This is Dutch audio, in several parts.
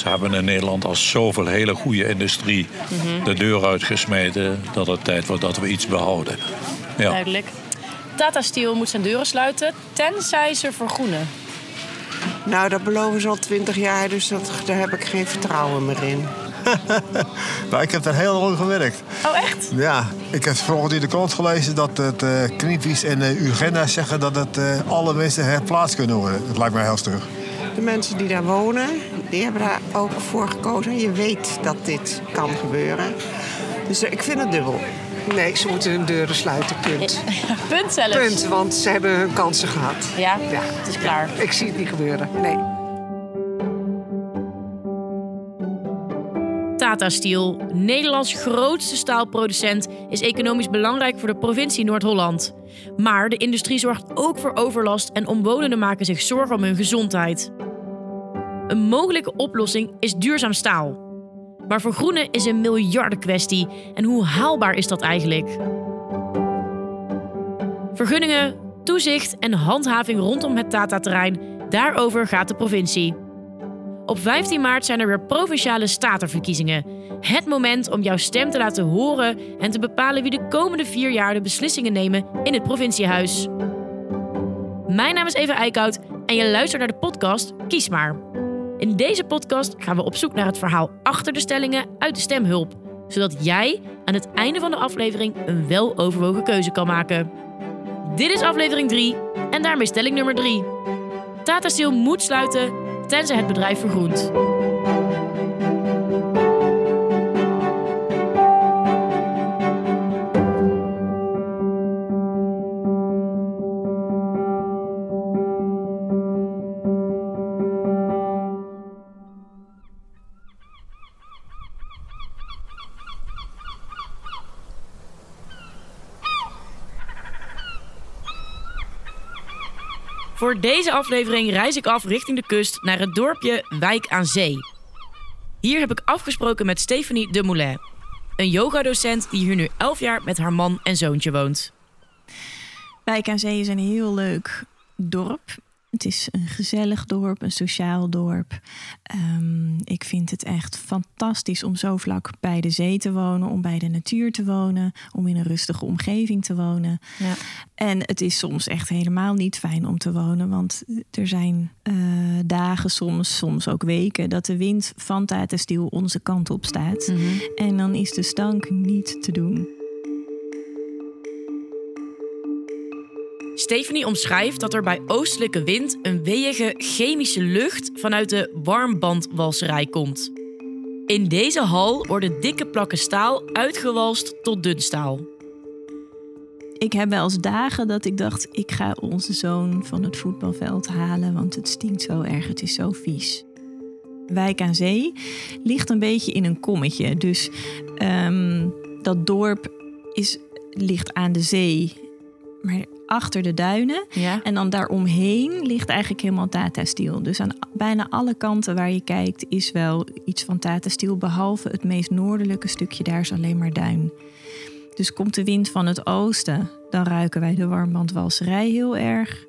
Ze hebben in Nederland al zoveel hele goede industrie de deur uitgesmeten dat het tijd wordt dat we iets behouden. Ja. Duidelijk. Tata Steel moet zijn deuren sluiten, tenzij ze vergroenen. Nou, dat beloven ze al twintig jaar, dus dat, daar heb ik geen vertrouwen meer in. Nou, ik heb daar heel lang gewerkt. Oh, echt? Ja, ik heb vanochtend in de krant gelezen dat het uh, Greenpeace en uh, Urgenda zeggen dat het uh, alle mensen herplaatst kunnen worden. Dat lijkt mij heel stug. De mensen die daar wonen, die hebben daar ook voor gekozen. Je weet dat dit kan gebeuren. Dus ik vind het dubbel. Nee, ze moeten hun deuren sluiten, punt. Punt zelfs. Punt, want ze hebben hun kansen gehad. Ja, het is klaar. Ik zie het niet gebeuren, nee. Tata Steel, Nederlands grootste staalproducent, is economisch belangrijk voor de provincie Noord-Holland. Maar de industrie zorgt ook voor overlast en omwonenden maken zich zorgen om hun gezondheid. Een mogelijke oplossing is duurzaam staal. Maar vergroenen is een miljardenkwestie en hoe haalbaar is dat eigenlijk? Vergunningen, toezicht en handhaving rondom het Tata-terrein, daarover gaat de provincie. Op 15 maart zijn er weer provinciale statenverkiezingen. Het moment om jouw stem te laten horen en te bepalen wie de komende vier jaar de beslissingen nemen in het provinciehuis. Mijn naam is Eva Eickhout en je luistert naar de podcast Kies maar. In deze podcast gaan we op zoek naar het verhaal achter de stellingen uit de stemhulp, zodat jij aan het einde van de aflevering een weloverwogen keuze kan maken. Dit is aflevering 3 en daarmee stelling nummer 3. Tata Steel moet sluiten tenzij het bedrijf vergroent. Voor deze aflevering reis ik af richting de kust naar het dorpje Wijk aan Zee. Hier heb ik afgesproken met Stephanie de Moulin, een yogadocent die hier nu 11 jaar met haar man en zoontje woont. Wijk aan Zee is een heel leuk dorp. Het is een gezellig dorp, een sociaal dorp. Um, ik vind het echt fantastisch om zo vlak bij de zee te wonen, om bij de natuur te wonen, om in een rustige omgeving te wonen. Ja. En het is soms echt helemaal niet fijn om te wonen, want er zijn uh, dagen, soms, soms ook weken, dat de wind van Tatenstiel onze kant op staat. Mm -hmm. En dan is de stank niet te doen. Stephanie omschrijft dat er bij oostelijke wind een weeige chemische lucht vanuit de warmbandwalserij komt. In deze hal worden dikke plakken staal uitgewalst tot dun staal. Ik heb wel eens dagen dat ik dacht: ik ga onze zoon van het voetbalveld halen, want het stinkt zo erg, het is zo vies. Wijk aan Zee ligt een beetje in een kommetje. Dus um, dat dorp is, ligt aan de zee. Maar achter de duinen. Ja. En dan daaromheen ligt eigenlijk helemaal Tata Steel. Dus aan bijna alle kanten waar je kijkt is wel iets van Tata Steel. Behalve het meest noordelijke stukje, daar is alleen maar duin. Dus komt de wind van het oosten, dan ruiken wij de warmbandwalserij heel erg.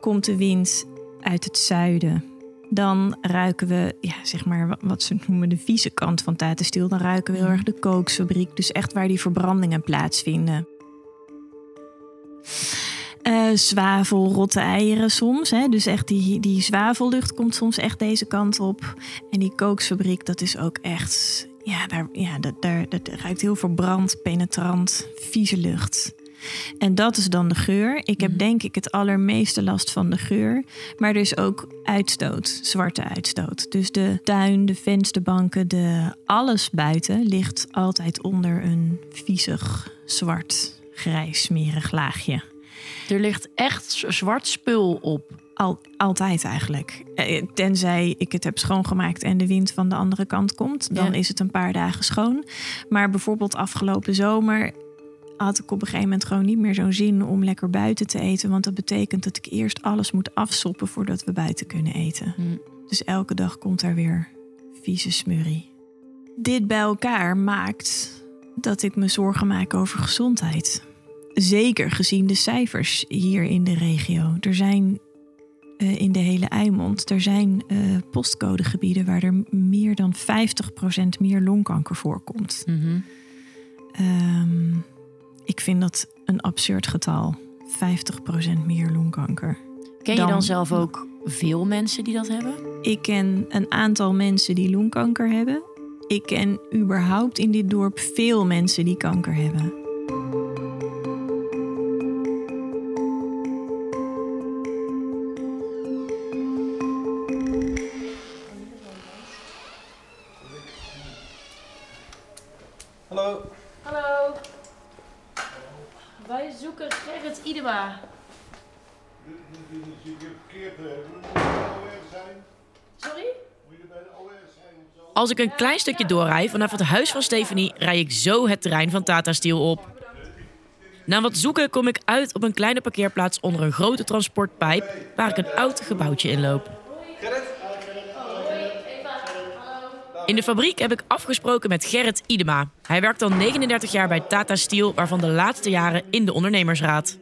Komt de wind uit het zuiden, dan ruiken we, ja, zeg maar, wat ze noemen de vieze kant van Tata Steel. Dan ruiken we heel erg de kooksfabriek. Dus echt waar die verbrandingen plaatsvinden. Zwavel, rotte eieren soms. Hè? Dus echt die, die zwavellucht komt soms echt deze kant op. En die kooksfabriek, dat is ook echt... Ja, daar, ja dat, daar, dat ruikt heel verbrand, penetrant, vieze lucht. En dat is dan de geur. Ik heb denk ik het allermeeste last van de geur. Maar er is ook uitstoot, zwarte uitstoot. Dus de tuin, de vensterbanken, de, alles buiten ligt altijd onder een viezig, zwart, grijs, smerig laagje. Er ligt echt zwart spul op. Al, altijd eigenlijk. Tenzij ik het heb schoongemaakt en de wind van de andere kant komt. Dan ja. is het een paar dagen schoon. Maar bijvoorbeeld afgelopen zomer had ik op een gegeven moment gewoon niet meer zo'n zin om lekker buiten te eten. Want dat betekent dat ik eerst alles moet afsoppen voordat we buiten kunnen eten. Mm. Dus elke dag komt er weer vieze smurrie. Dit bij elkaar maakt dat ik me zorgen maak over gezondheid. Zeker gezien de cijfers hier in de regio. Er zijn eh, in de hele Eimond. Er zijn eh, postcodegebieden waar er meer dan 50% meer longkanker voorkomt. Mhm. Ehm, ik vind dat een absurd getal. 50% meer longkanker. Ken je Dan- dan zelf ook veel mensen die dat hebben? Ik ken een aantal mensen die longkanker hebben. Ik ken überhaupt in dit dorp veel mensen die kanker hebben. Als ik een klein stukje doorrij vanaf het huis van Stephanie, rij ik zo het terrein van Tata Steel op. Na wat zoeken kom ik uit op een kleine parkeerplaats onder een grote transportpijp waar ik een oud gebouwtje inloop. In de fabriek heb ik afgesproken met Gerrit Idema. Hij werkt al 39 jaar bij Tata Steel, waarvan de laatste jaren in de ondernemersraad.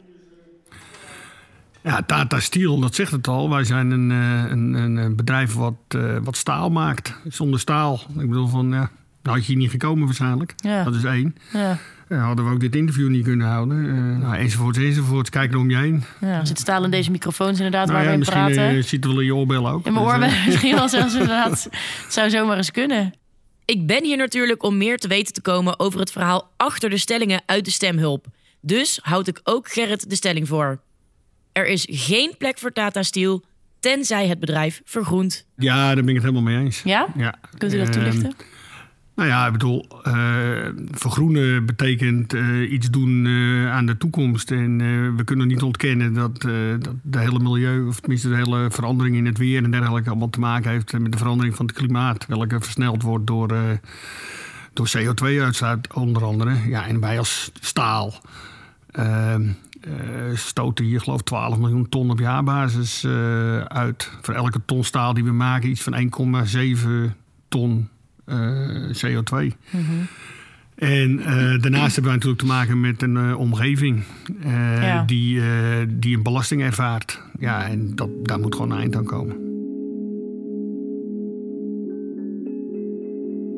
Ja, Tata Steel, dat zegt het al. Wij zijn een, eh, een, een, bedrijf wat, eh, wat staal maakt. Zonder staal. Ik bedoel van, ja, nou had je hier niet gekomen waarschijnlijk. Ja. Dat is één. Ja, Eh, hadden we ook dit interview niet kunnen houden. Eh, nou, enzovoorts, enzovoorts. Kijk er om je heen. ja. Er zit staal in deze microfoons inderdaad Nou waar ja, we in misschien praten. eh, zit er wel in je oorbel ook. In mijn Dus, oor eh, misschien wel zelfs inderdaad. Het zou zomaar eens kunnen. Ik ben hier natuurlijk om meer te weten te komen over het verhaal achter de stellingen uit de stemhulp. Dus houd ik ook Gerrit de stelling voor. Er is geen plek voor Tata Steel, tenzij het bedrijf vergroent. ja, daar ben ik het helemaal mee eens. Ja? Ja. Kunt u dat Ehm, toelichten? Nou ja, ik bedoel, eh, vergroenen betekent eh, iets doen eh, aan de toekomst. En eh, we kunnen niet ontkennen dat, eh, dat de hele milieu, of tenminste de hele verandering in het weer en dergelijke, allemaal te maken heeft met de verandering van het klimaat. Welke versneld wordt door, eh, door CO2-uitstoot onder andere. Ja, en wij als staal stoten hier geloof ik 12 miljoen ton op jaarbasis eh, uit. Voor elke ton staal die we maken iets van 1,7 ton eh, CO2. En eh, daarnaast hebben we natuurlijk te maken met een eh, omgeving eh, Ja. die, eh, die een belasting ervaart. Ja, en dat, daar moet gewoon een eind aan komen.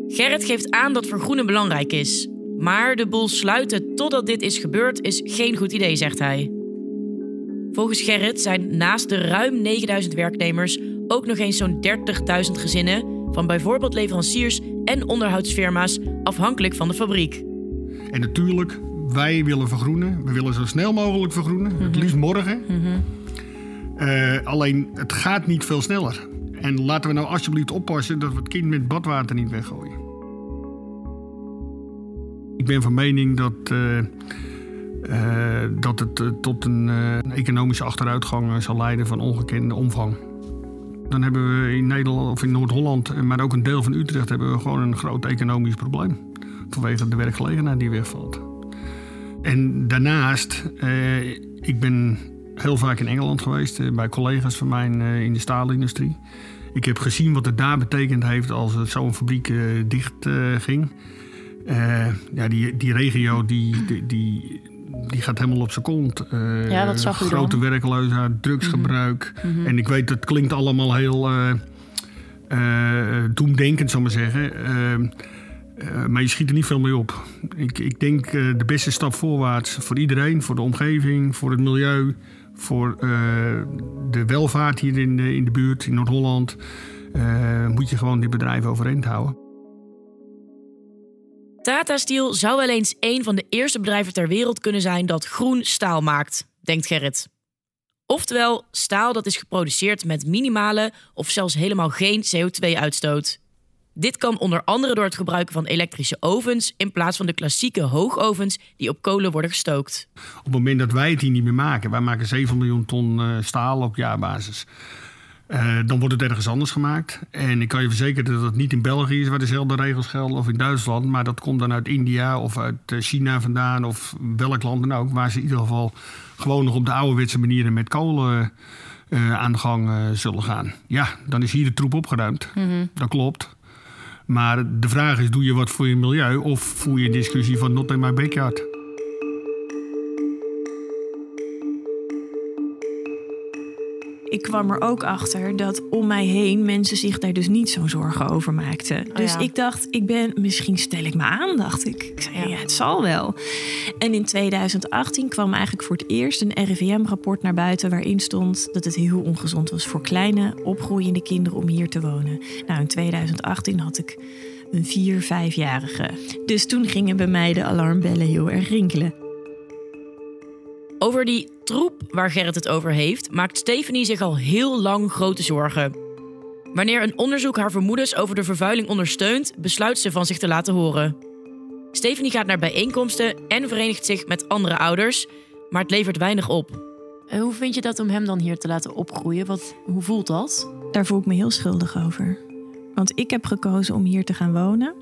Gerrit geeft aan dat vergroenen belangrijk is. Maar de boel sluiten totdat dit is gebeurd is geen goed idee, zegt hij. Volgens Gerrit zijn naast de ruim 9000 werknemers ook nog eens zo'n 30.000 gezinnen van bijvoorbeeld leveranciers en onderhoudsfirma's afhankelijk van de fabriek. En natuurlijk, wij willen vergroenen. We willen zo snel mogelijk vergroenen. Het liefst morgen. Eh, alleen, het gaat niet veel sneller. En laten we nou alsjeblieft oppassen dat we het kind met badwater niet weggooien. Ik ben van mening dat, eh, eh, dat het eh, tot een economische achteruitgang zal leiden van ongekende omvang. Dan hebben we in Nederland of in Noord-Holland, maar ook een deel van Utrecht, hebben we gewoon een groot economisch probleem. Vanwege de werkgelegenheid die wegvalt. En daarnaast, ik ben heel vaak in Engeland geweest bij collega's van mij in de staalindustrie. Ik heb gezien wat het daar betekend heeft als zo'n fabriek dicht ging. Eh, ja, die, die regio die, die, die, die gaat helemaal op zijn kont. Eh, Ja, dat zag u Grote dan. werkloosheid, drugsgebruik. En ik weet, dat klinkt allemaal heel eh, doemdenkend, zal ik maar zeggen. Maar je schiet er niet veel mee op. Ik, ik denk de beste stap voorwaarts voor iedereen, voor de omgeving, voor het milieu, voor de welvaart hier in de, in de buurt, in Noord-Holland. moet je gewoon dit bedrijf overeind houden. Tata Steel zou wel eens een van de eerste bedrijven ter wereld kunnen zijn dat groen staal maakt, denkt Gerrit. Oftewel, staal dat is geproduceerd met minimale of zelfs helemaal geen CO2-uitstoot. Dit kan onder andere door het gebruiken van elektrische ovens in plaats van de klassieke hoogovens die op kolen worden gestookt. Op het moment dat wij het hier niet meer maken, wij maken 7 miljoen ton eh, staal op jaarbasis. Eh, dan wordt het ergens anders gemaakt. En ik kan je verzekeren dat het niet in België is waar dezelfde regels gelden of in Duitsland. Maar dat komt dan uit India of uit eh, China vandaan of welk land dan ook. Waar ze in ieder geval gewoon nog op de ouderwetse manieren met kolen eh, aan de gang zullen gaan. Ja, dan is hier de troep opgeruimd. Dat klopt. Maar de vraag is, doe je wat voor je milieu of voer je een discussie van not in my backyard? Ik kwam er ook achter dat om mij heen mensen zich daar dus niet zo'n zorgen over maakten. dus ja. ik dacht, ik ben, misschien stel ik me aan, dacht ik. Ik zei, ja. het zal wel. En in 2018 kwam eigenlijk voor het eerst een RIVM-rapport naar buiten waarin stond dat het heel ongezond was voor kleine, opgroeiende kinderen om hier te wonen. Nou, in 2018 had ik een vier, vijfjarige. Dus toen gingen bij mij de alarmbellen heel erg rinkelen. Over die troep waar Gerrit het over heeft, maakt Stephanie zich al heel lang grote zorgen. Wanneer een onderzoek haar vermoedens over de vervuiling ondersteunt, besluit ze van zich te laten horen. Stephanie gaat naar bijeenkomsten en verenigt zich met andere ouders, maar het levert weinig op. En hoe vind je dat om hem dan hier te laten opgroeien? Wat, hoe voelt dat? Daar voel ik me heel schuldig over. Want ik heb gekozen om hier te gaan wonen.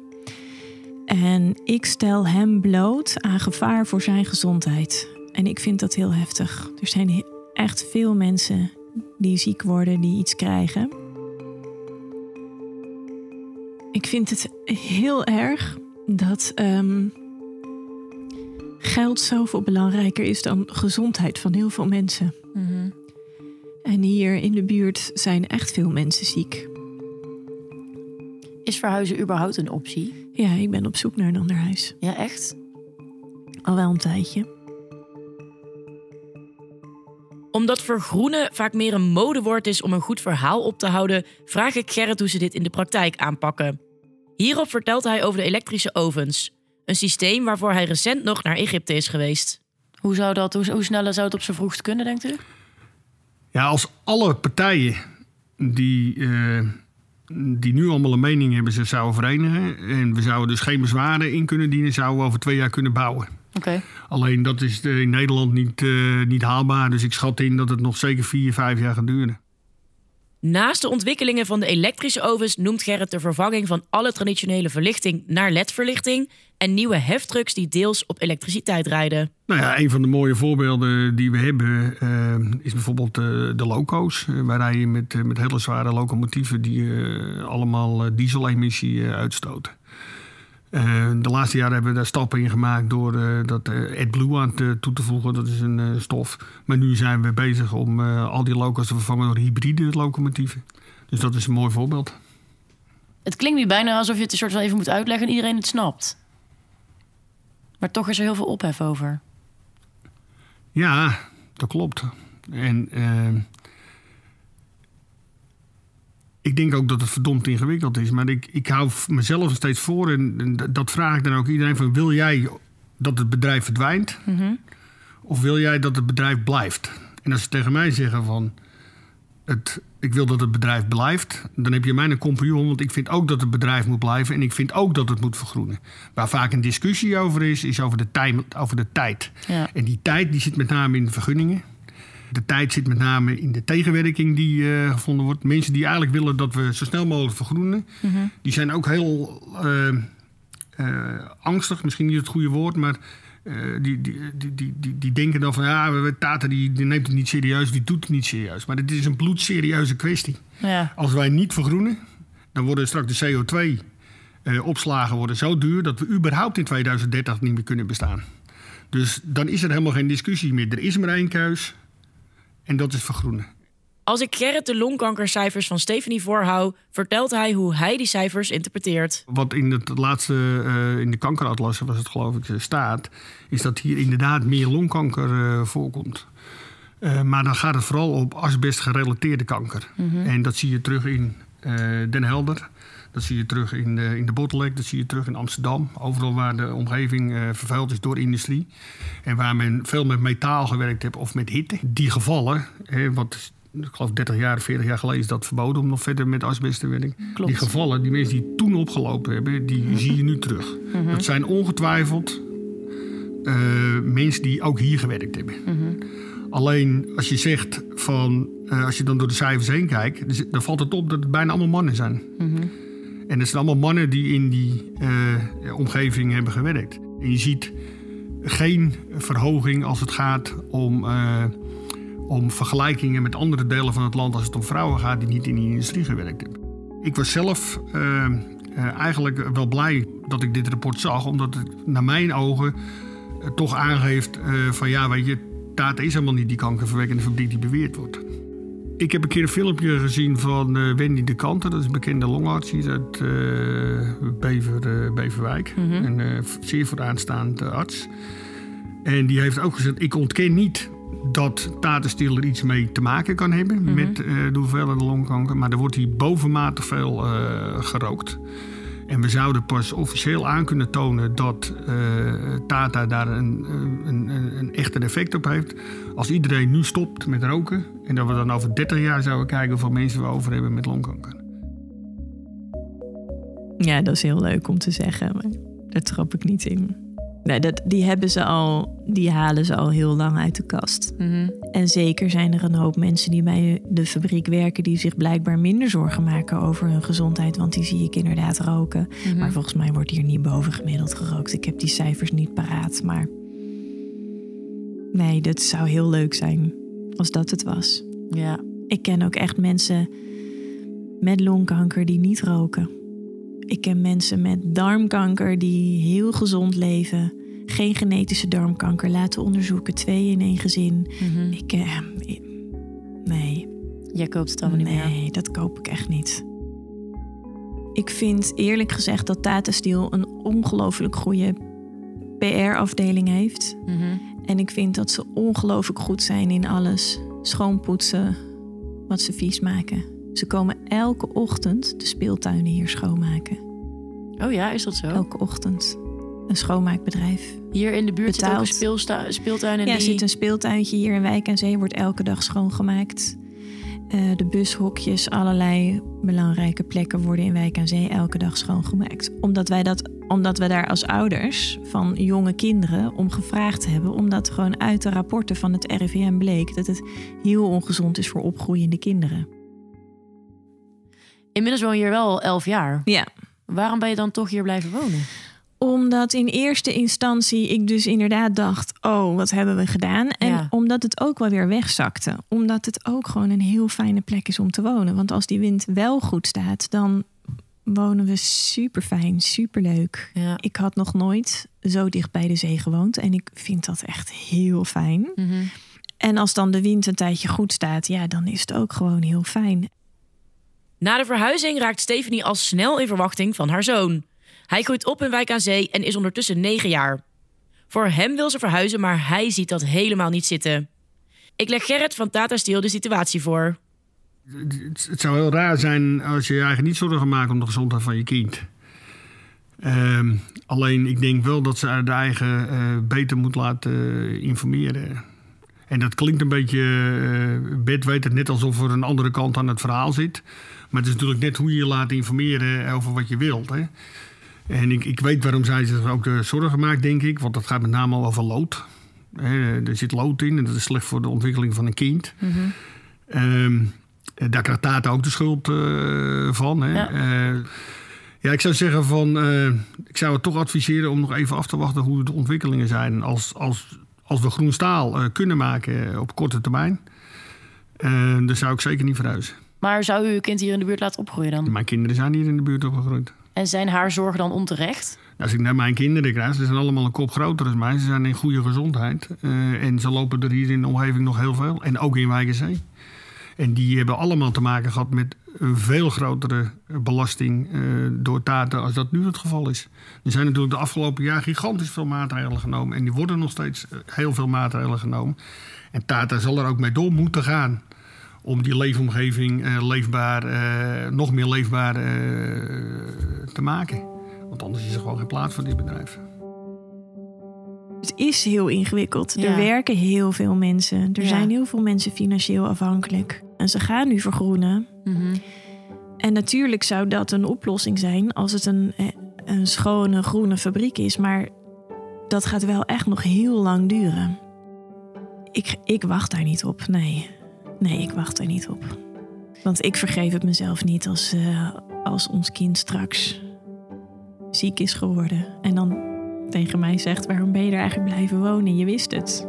En ik stel hem bloot aan gevaar voor zijn gezondheid. En ik vind dat heel heftig. Er zijn echt veel mensen die ziek worden, die iets krijgen. Ik vind het heel erg dat ehm, geld zoveel belangrijker is dan gezondheid van heel veel mensen. En hier in de buurt zijn echt veel mensen ziek. Is verhuizen überhaupt een optie? Ja, ik ben op zoek naar een ander huis. Ja, echt? Al wel een tijdje. Omdat vergroenen vaak meer een modewoord is om een goed verhaal op te houden, vraag ik Gerrit hoe ze dit in de praktijk aanpakken. Hierop vertelt hij over de elektrische ovens. Een systeem waarvoor hij recent nog naar Egypte is geweest. Hoe, zou dat, hoe, hoe snel zou het op zijn vroegst kunnen, denkt u? Ja, als alle partijen die, eh, die nu allemaal een mening hebben, zich zouden verenigen. En we zouden dus geen bezwaren in kunnen dienen, zouden we over twee jaar kunnen bouwen. Oké. Alleen dat is eh, in Nederland niet, eh, niet haalbaar. Dus ik schat in dat het nog zeker vier, vijf jaar gaat duren. Naast de ontwikkelingen van de elektrische ovens noemt Gerrit de vervanging van alle traditionele verlichting naar LED-verlichting en nieuwe heftrucks die deels op elektriciteit rijden. Nou ja, een van de mooie voorbeelden die we hebben eh, is bijvoorbeeld de loco's. Uh, wij rijden met, met hele zware locomotieven die allemaal dieselemissie uitstoten. Eh, de laatste jaren hebben we daar stappen in gemaakt door eh, dat eh, AdBlue aan te, toe te voegen. Dat is een stof. Maar nu zijn we bezig om al die loco's te vervangen door hybride locomotieven. Dus dat is een mooi voorbeeld. Het klinkt nu bijna alsof je het een soort van even moet uitleggen en iedereen het snapt. Maar toch is er heel veel ophef over. Ja, dat klopt. En ik denk ook dat het verdomd ingewikkeld is. Maar ik, ik hou mezelf steeds voor. En, en dat- vraag ik dan ook iedereen van... wil jij dat het bedrijf verdwijnt? Of wil jij dat het bedrijf blijft? En als ze tegen mij zeggen van... Het, ik wil dat het bedrijf blijft, dan heb je mij een compagnon. Want ik vind ook dat het bedrijf moet blijven. En ik vind ook dat het moet vergroenen. Waar vaak een discussie over is, is over de, tijd, over de tijd. Ja. En die tijd die zit met name in de vergunningen. De tijd zit met name in de tegenwerking die eh, gevonden wordt. Mensen die eigenlijk willen dat we zo snel mogelijk vergroenen, die zijn ook heel eh, eh, angstig, misschien niet het goede woord, maar die, die, die, die, die, die denken dan van ja, Tata die, die neemt het niet serieus, die doet het niet serieus. Maar dit is een bloedserieuze kwestie. Ja. Als wij niet vergroenen, dan worden straks de CO2-opslagen worden zo duur dat we überhaupt in 2030 niet meer kunnen bestaan. Dus dan is er helemaal geen discussie meer. Er is maar één keus en dat is vergroenen. Als ik Gerrit de longkankercijfers van Stephanie voorhoud, vertelt hij hoe hij die cijfers interpreteert. Wat in het laatste, eh, in de kankeratlassen was het geloof ik, eh, staat, is dat hier inderdaad meer longkanker eh, voorkomt. Maar dan gaat het vooral op asbest gerelateerde kanker. En dat zie je terug in Den Helder. Dat zie je terug in de, in de Bottleneck. Dat zie je terug in Amsterdam. Overal waar de omgeving eh, vervuild is door industrie. En waar men veel met metaal gewerkt heeft of met hitte. Die gevallen, hè, wat ik geloof 30 jaar, 40 jaar geleden is dat verboden om nog verder met asbest te werken. Klopt. Die gevallen, die mensen die toen opgelopen hebben, die zie je nu terug. Dat zijn ongetwijfeld eh, mensen die ook hier gewerkt hebben. Alleen als je zegt van, eh, als je dan door de cijfers heen kijkt, dus dan valt het op dat het bijna allemaal mannen zijn. En het zijn allemaal mannen die in die eh, omgeving hebben gewerkt. En je ziet geen verhoging als het gaat om, eh, om vergelijkingen met andere delen van het land als het om vrouwen gaat die niet in die industrie gewerkt hebben. Ik was zelf eh, eigenlijk wel blij dat ik dit rapport zag, omdat het naar mijn ogen toch aangeeft van ja, weet je, Tata is helemaal niet die kankerverwekkende fabriek die beweerd wordt. Ik heb een keer een filmpje gezien van eh, Wendy de Kanter. Dat is een bekende longarts hier uit eh, Bever, eh, Beverwijk. Een eh, zeer vooraanstaande arts. En die heeft ook gezegd, ik ontken niet dat tatenstiel er iets mee te maken kan hebben met eh, de hoeveelheid longkanker. Maar er wordt hier bovenmatig veel gerookt. En we zouden pas officieel aan kunnen tonen dat eh, Tata daar een, een, een, effect op heeft. Als iedereen nu stopt met roken. En dat we dan over 30 jaar zouden kijken hoeveel mensen we over hebben met longkanker. Ja, dat is heel leuk om te zeggen, maar daar trap ik niet in. Nee, dat, die hebben ze al, die halen ze al heel lang uit de kast. En zeker zijn er een hoop mensen die bij de fabriek werken, die zich blijkbaar minder zorgen maken over hun gezondheid. Want die zie ik inderdaad roken. Maar volgens mij wordt hier niet bovengemiddeld gerookt. Ik heb die cijfers niet paraat. Maar nee, dat zou heel leuk zijn als dat het was. Ja. Ik ken ook echt mensen met longkanker die niet roken. Ik ken mensen met darmkanker die heel gezond leven. Geen genetische darmkanker laten onderzoeken. Twee in één gezin. Ik, eh, nee, Jij koopt het allemaal niet meer. nee, dat koop ik echt niet. Ik vind eerlijk gezegd dat Tata Steel een ongelooflijk goede PR-afdeling heeft. Mhm. En ik vind dat ze ongelooflijk goed zijn in alles. Schoonpoetsen, wat ze vies maken. Ze komen elke ochtend de speeltuinen hier schoonmaken. Oh ja, is dat zo? Elke ochtend. Een schoonmaakbedrijf. Hier in de buurt zit ook een speeltuin. En ja, er die... zit een speeltuintje hier in Wijk aan Zee. Wordt elke dag schoongemaakt. Eh, de bushokjes, allerlei belangrijke plekken worden in Wijk aan Zee elke dag schoongemaakt. Omdat wij dat, omdat we daar als ouders van jonge kinderen om gevraagd hebben. Omdat gewoon uit de rapporten van het RIVM bleek dat het heel ongezond is voor opgroeiende kinderen. Inmiddels woon je hier wel elf jaar. Ja, Waarom ben je dan toch hier blijven wonen? Omdat in eerste instantie ik dus inderdaad dacht: oh, wat hebben we gedaan? En Ja. omdat het ook wel weer wegzakte. Omdat het ook gewoon een heel fijne plek is om te wonen. Want als die wind wel goed staat, dan wonen we super fijn, super leuk. Ja. Ik had nog nooit zo dicht bij de zee gewoond. En ik vind dat echt heel fijn. Mhm. En als dan de wind een tijdje goed staat, ja, dan is het ook gewoon heel fijn. Na de verhuizing raakt Stephanie al snel in verwachting van haar zoon. Hij groeit op in Wijk aan Zee en is ondertussen 9 jaar. Voor hem wil ze verhuizen, maar hij ziet dat helemaal niet zitten. Ik leg Gerrit van Tata Steel de situatie voor. Het, zou heel raar zijn als je je eigenlijk niet zorgen maakt om de gezondheid van je kind. Ehm, alleen ik denk wel dat ze de eigen eh, beter moet laten eh, informeren. En dat klinkt een beetje, eh Bert weet het net alsof er een andere kant aan het verhaal zit. Maar het is natuurlijk net hoe je je laat informeren over wat je wilt. Hè? En ik, ik weet waarom zij zich ook de zorgen maakt, denk ik. Want dat gaat met name over lood. Er zit lood in en dat is slecht voor de ontwikkeling van een kind. Ehm, daar krijgt Tata ook de schuld eh, van. Hè? Ja. Ja. ja, ik zou zeggen van... eh, ik zou het toch adviseren om nog even af te wachten hoe de ontwikkelingen zijn. Als, als, als we groen staal eh, kunnen maken op korte termijn... eh, dan zou ik zeker niet verhuizen. Maar zou u uw kind hier in de buurt laten opgroeien dan? Mijn kinderen zijn hier in de buurt opgegroeid. En zijn haar zorgen dan onterecht? Als ik naar mijn kinderen krijg, ze zijn allemaal een kop groter dan mij. Ze zijn in goede gezondheid. Eh, en ze lopen er hier in de omgeving nog heel veel. En ook in Wijkenzee. En die hebben allemaal te maken gehad met een veel grotere belasting eh, door taten als dat nu het geval is. Er zijn natuurlijk de afgelopen jaar gigantisch veel maatregelen genomen. En die worden nog steeds eh, heel veel maatregelen genomen. En Tata zal er ook mee door moeten gaan. Om die leefomgeving eh, leefbaar, eh, nog meer leefbaar eh, te maken. Want anders is er gewoon geen plaats voor dit bedrijf. Het is heel ingewikkeld. Ja. Er werken heel veel mensen. Er Ja. zijn heel veel mensen financieel afhankelijk. En ze gaan nu vergroenen. Mhm. En natuurlijk zou dat een oplossing zijn als het een, een schone groene fabriek is. Maar dat gaat wel echt nog heel lang duren. Ik, ik wacht daar niet op. Nee. Nee, ik wacht daar niet op. Want ik vergeef het mezelf niet als, eh, als ons kind straks ziek is geworden. En dan tegen mij zegt: waarom ben je er eigenlijk blijven wonen? Je wist het.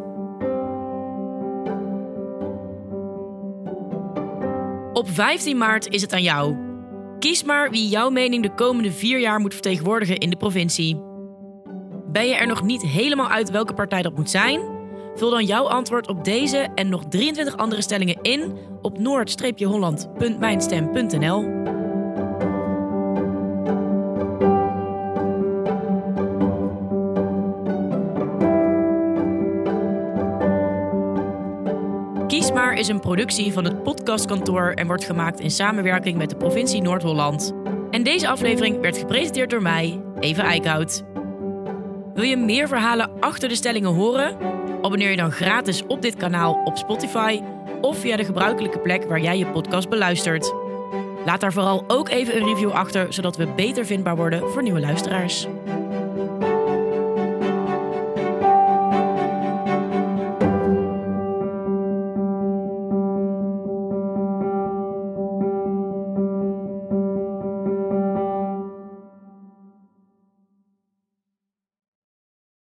Op 15 maart is het aan jou. Kies maar wie jouw mening de komende vier jaar moet vertegenwoordigen in de provincie. Ben je er nog niet helemaal uit welke partij dat moet zijn? Vul dan jouw antwoord op deze en nog 23 andere stellingen in op noord-holland.mijnstem.nl. Kiesmaar is een productie van het podcastkantoor en wordt gemaakt in samenwerking met de provincie Noord-Holland. En deze aflevering werd gepresenteerd door mij, Eva Eickhout. Wil je meer verhalen achter de stellingen horen? Abonneer je dan gratis op dit kanaal op Spotify of via de gebruikelijke plek waar jij je podcast beluistert. Laat daar vooral ook even een review achter, zodat we beter vindbaar worden voor nieuwe luisteraars.